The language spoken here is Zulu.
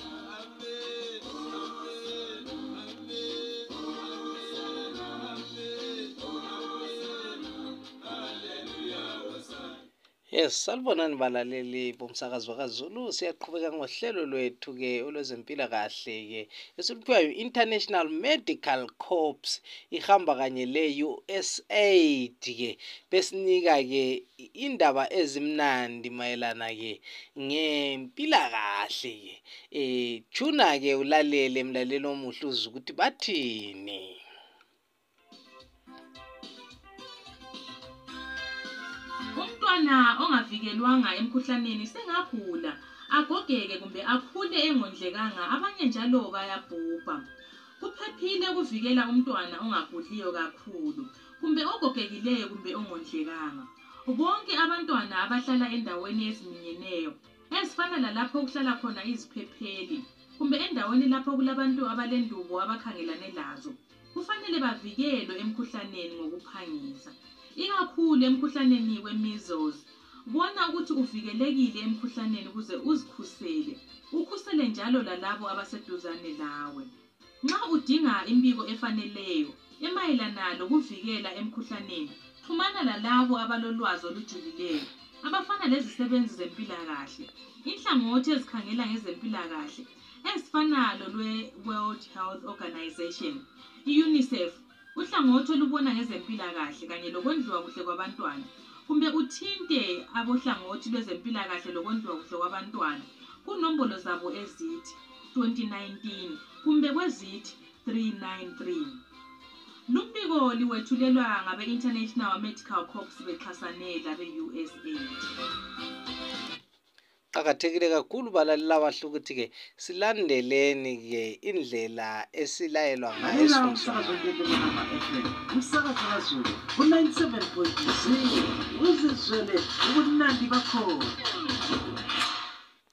Amen. Yes, salibonani balaleli bomsakazo kaZulu. Siyaqhubeka ngohlelo lwethu-ke olwezempilakahle-ke esiluphiwa yi-International Medical Corps ihamba kanye le-USAID-ke besinika-ke indaba ezimnandi mayelana-ke ngempilakahle-ke. Eh, tshuna-ke ulalele mlaleli omuhle uzwe ukuthi bathini. Umntwana ongavikelwanga emkhuhlaneni sengagula agogeke kumbe akhule engondlekanga abanye njalo bayabhubha. Kuphephile ukuvikela umntwana ongaguliyo kakhulu kumbe ogogekileyo kumbe ongondlekanga. Bonke abantwana abahlala endaweni eziminyeneyo ezifana lalapho okuhlala khona iziphepheli kumbe endaweni lapho kulabantu abalendubo abakhangelane lazo kufanele bavikelwe emkhuhlaneni ngokuphangisa. Ikakhulu emkhuhlaneni we-measles. Bona ukuthi uvikelekile emkhuhlaneni ukuze uzikhusele. Ukhusele njalo lalabo abaseduzane lawe. Nxa udinga imbiko efaneleyo emayelana lokuvikela emkhuhlaneni xhumana lalabo abalolwazi olujulileyo abafana lezisebenzi zempilakahle inhlangothi ezikhangela ngezempilakahle ezifana lolwe-world health organization i-unicef uhlangothi olubona ngezempilakahle kanye lokondliwa kuhle kwabantwana. Kumbe uthinte abohlangothi lwezempilakahle lokondliwa kuhle kwabantwana. Kunombolo zabo ezithi 2019 kumbe kwezithi 393 lumbiko liwethulelwa ngabe-international medical corps bexhasane labe-usaid Qakathekile kakhulu balaleli abahle ukuthi-ke silandeleni-ke indlela esilayelwa ngayo umsakazo ngayo. ngelenama fm umsakazo kazulu u-97.0 uzizwele ubumnandi bakhona